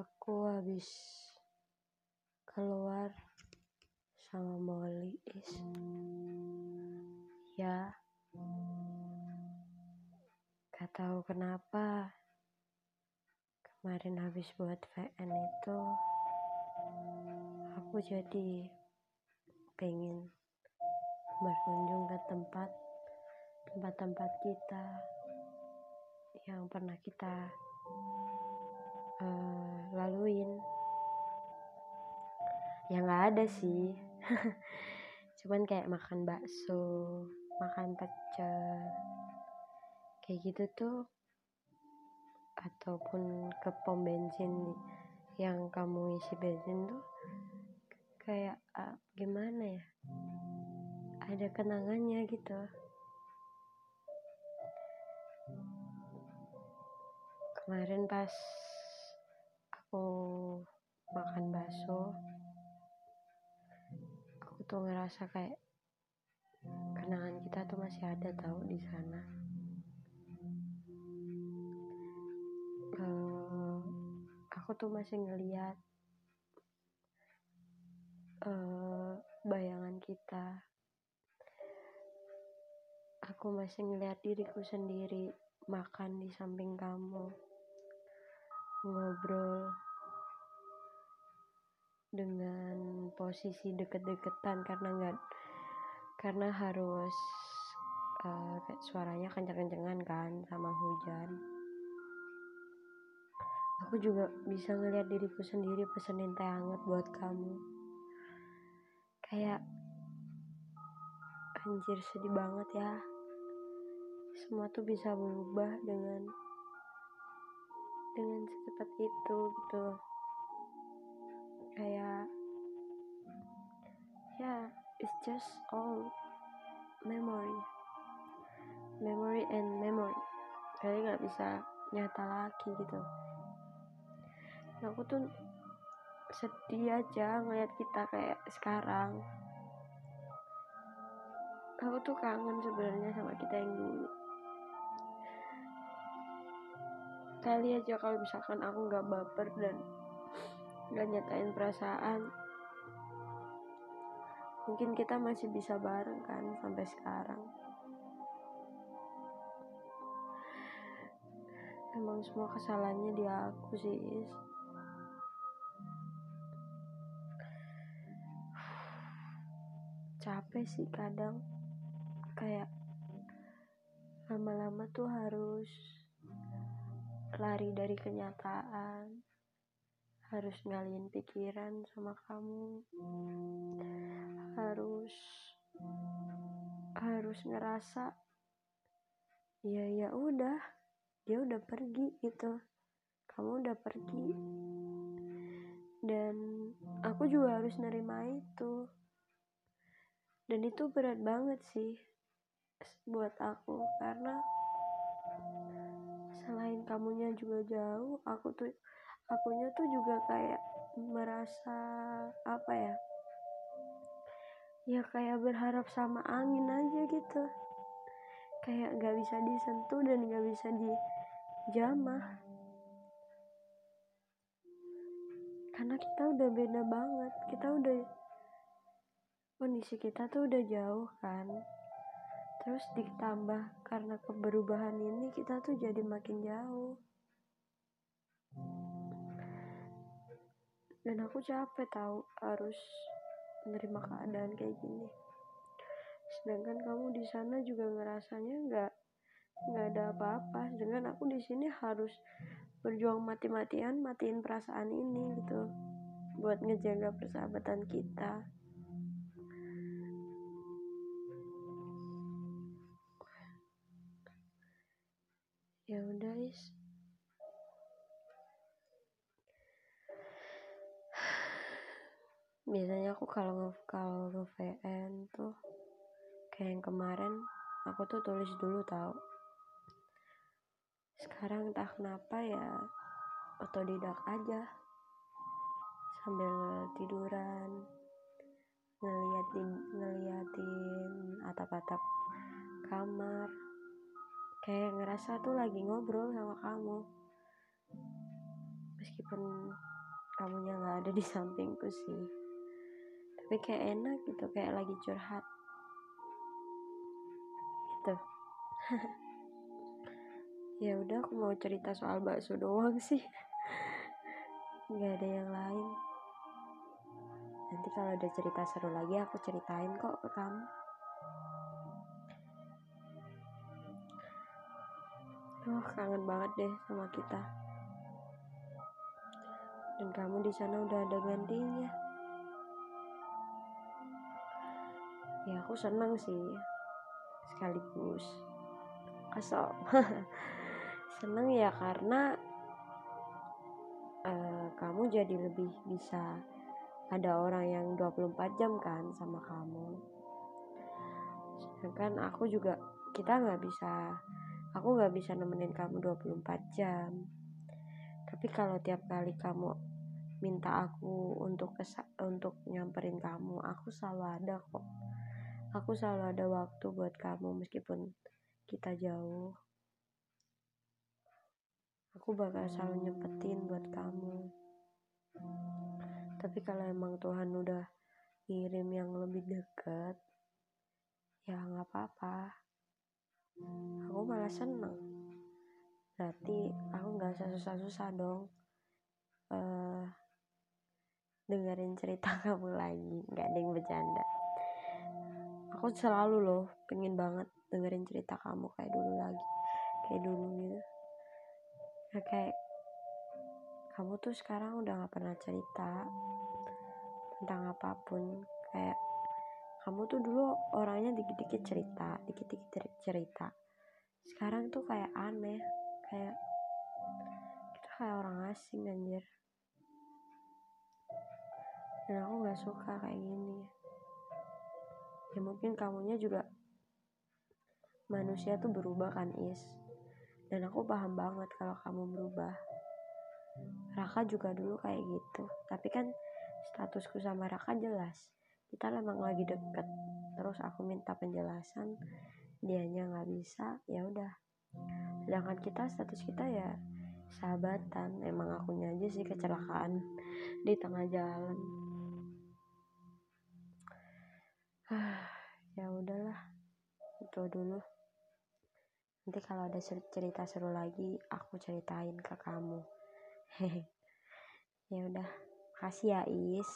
aku habis keluar sama Molly is. Ya. Gak tahu kenapa kemarin habis buat VN itu aku jadi pengen berkunjung ke tempat tempat-tempat kita yang pernah kita laluin ya nggak ada sih. Cuman kayak makan bakso makan pecel kayak gitu tuh ataupun ke pom bensin yang kamu isi bensin tuh kayak uh, gimana ya? Ada kenangannya gitu. Kemarin pas makan bakso. Aku tuh ngerasa kayak kenangan kita tuh masih ada tahu di sana. Uh, aku tuh masih ngeliat uh, bayangan kita. Aku masih ngeliat diriku sendiri makan di samping kamu ngobrol dengan posisi deket-deketan karena nggak karena harus uh, suaranya kencang-kencangan kan sama hujan. Aku juga bisa ngeliat diriku sendiri pesenin teh hangat buat kamu. Kayak anjir sedih banget ya. Semua tuh bisa berubah dengan dengan secepat itu gitu kayak ya yeah, it's just all memory. Memory and memory. Kali nggak bisa nyata lagi gitu. Nah, aku tuh sedih aja ngeliat kita kayak sekarang. Aku tuh kangen sebenarnya sama kita yang dulu. Kali aja kalau misalkan aku nggak baper dan nggak nyatain perasaan. Mungkin kita masih bisa bareng kan sampai sekarang. Emang semua kesalahannya di aku sih is. capek sih kadang. Kayak lama-lama tuh harus lari dari kenyataan harus ngalihin pikiran sama kamu. Harus harus ngerasa ya ya udah dia udah pergi gitu. Kamu udah pergi. Dan aku juga harus nerima itu. Dan itu berat banget sih buat aku. Karena selain kamunya juga jauh aku tuh akunya tuh juga kayak merasa apa ya ya kayak berharap sama angin aja gitu. Kayak gak bisa disentuh dan gak bisa dijamah. Karena kita udah beda banget kita udah kondisi kita tuh udah jauh kan. Terus ditambah karena keberubahan ini kita tuh jadi makin jauh dan aku capek tahu harus menerima keadaan kayak gini. Sedangkan kamu di sana juga ngerasanya nggak nggak ada apa-apa. Dengan aku di sini harus berjuang mati-matian matiin perasaan ini gitu. Buat ngejaga persahabatan kita. Ya udah is biasanya aku kalau kalau VN tuh kayak yang kemarin aku tuh tulis dulu tau. Sekarang entah kenapa ya otodidak aja. Sambil tiduran ngeliatin ngeliatin atap-atap kamar. Kayak ngerasa tuh lagi ngobrol sama kamu. Meskipun kamunya nggak ada di sampingku sih tapi kayak enak gitu kayak lagi curhat. Gitu. Ya udah aku mau cerita soal bakso doang sih. Nggak ada yang lain. Nanti kalau ada cerita seru lagi aku ceritain kok ke kamu. Oh, kangen banget deh sama kita. Dan kamu di sana udah ada gantinya. Ya aku senang sih. Sekaligus kesel. seneng ya karena uh, kamu jadi lebih bisa ada orang yang 24 jam kan sama kamu. Sedangkan aku juga kita nggak bisa aku gak bisa nemenin kamu 24 jam tapi kalau tiap kali kamu minta aku untuk kesa untuk nyamperin kamu aku selalu ada kok aku selalu ada waktu buat kamu meskipun kita jauh. Aku bakal selalu nyempetin buat kamu. Tapi kalau emang Tuhan udah ngirim yang lebih dekat ya nggak apa-apa. Aku malah seneng. Berarti aku nggak usah susah-susah dong uh, dengerin cerita kamu lagi. Nggak ada yang bercanda aku selalu loh pengen banget dengerin cerita kamu kayak dulu lagi kayak dulu gitu. Nah, kayak kamu tuh sekarang udah gak pernah cerita tentang apa pun. Kayak kamu tuh dulu orangnya dikit-dikit cerita dikit-dikit cerita. Sekarang tuh kayak aneh kayak kita kayak orang asing anjir. Dan aku nggak suka kayak gini ya mungkin kamunya juga manusia tuh berubah kan is? Dan aku paham banget kalau kamu berubah. Raka juga dulu kayak gitu. Tapi kan statusku sama Raka jelas. Kita memang lagi deket. Terus aku minta penjelasan. Dianya nggak bisa ya udah. Sedangkan kita status kita ya sahabatan. Emang akunya aja sih kecelakaan di tengah jalan ya udahlah itu dulu. Nanti kalau ada cerita seru lagi aku ceritain ke kamu. Ya udah kasih ya Is